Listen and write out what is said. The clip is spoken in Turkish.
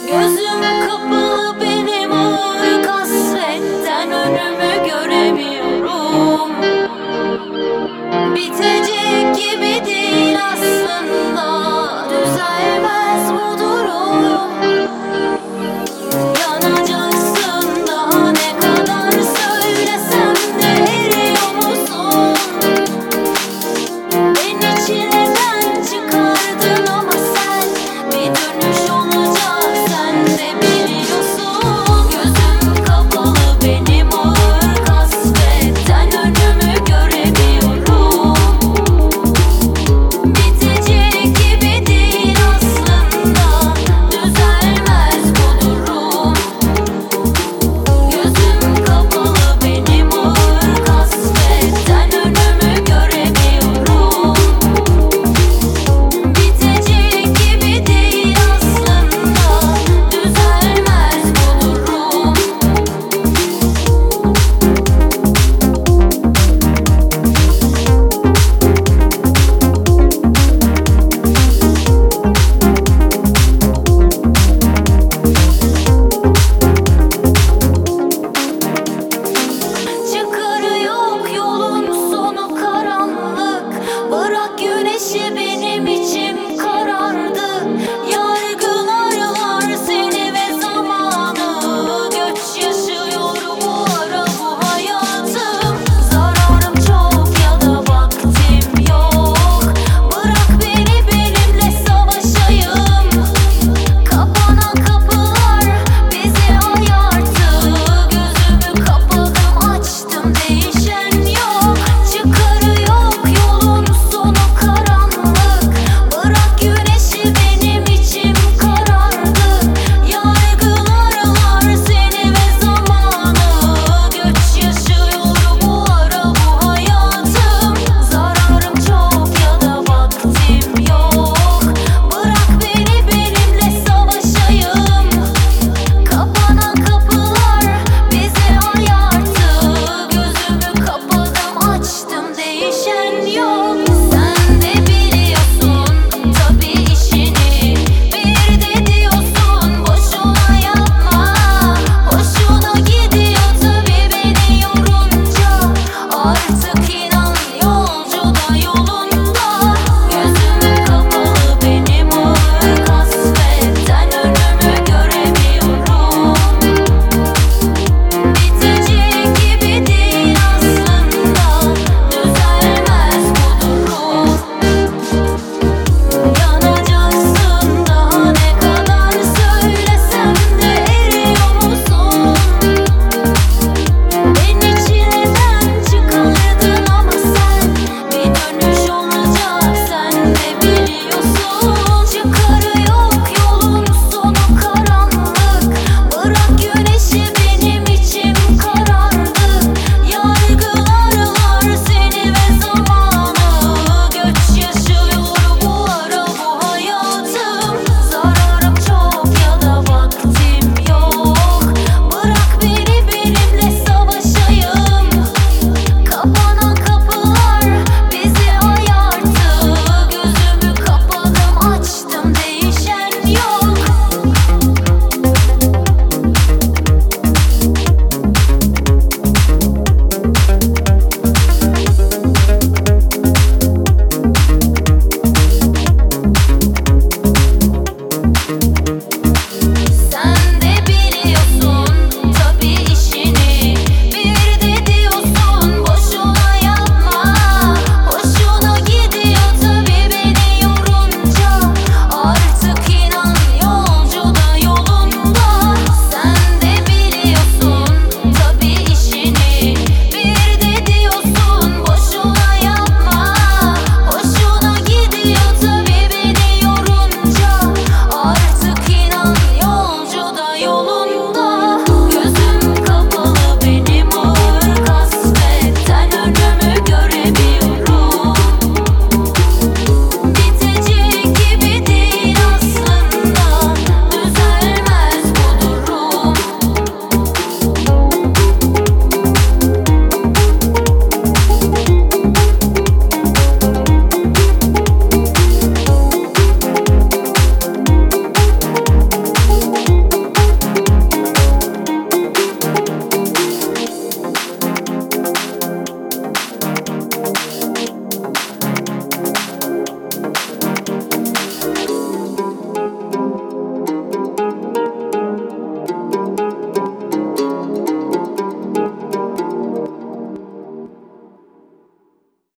Gözüm kapalı